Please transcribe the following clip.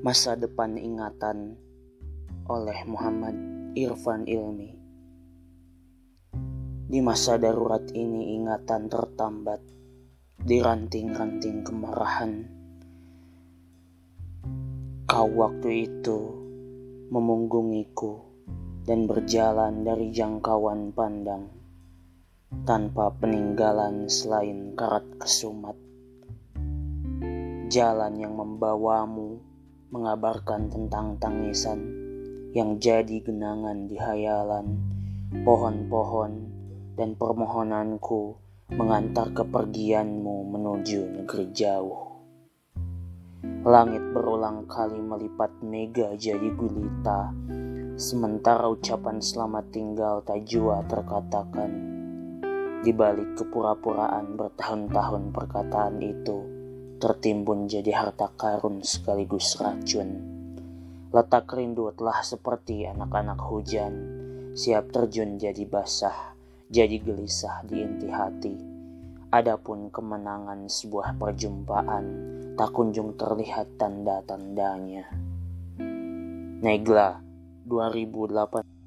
Masa Depan Ingatan oleh Muhammad Irfan Ilmi. Di masa darurat ini ingatan tertambat di ranting-ranting kemarahan. Kau waktu itu memunggungiku dan berjalan dari jangkauan pandang tanpa peninggalan selain karat kesumat. Jalan yang membawamu mengabarkan tentang tangisan yang jadi genangan di hayalan pohon-pohon dan permohonanku mengantar kepergianmu menuju negeri jauh. Langit berulang kali melipat mega jadi gulita, sementara ucapan selamat tinggal tak jua terkatakan. Di balik kepura-puraan bertahun-tahun perkataan itu, tertimbun jadi harta karun sekaligus racun. Letak rindu telah seperti anak-anak hujan, siap terjun jadi basah, jadi gelisah di inti hati. Adapun kemenangan sebuah perjumpaan, tak kunjung terlihat tanda-tandanya. Negla 2008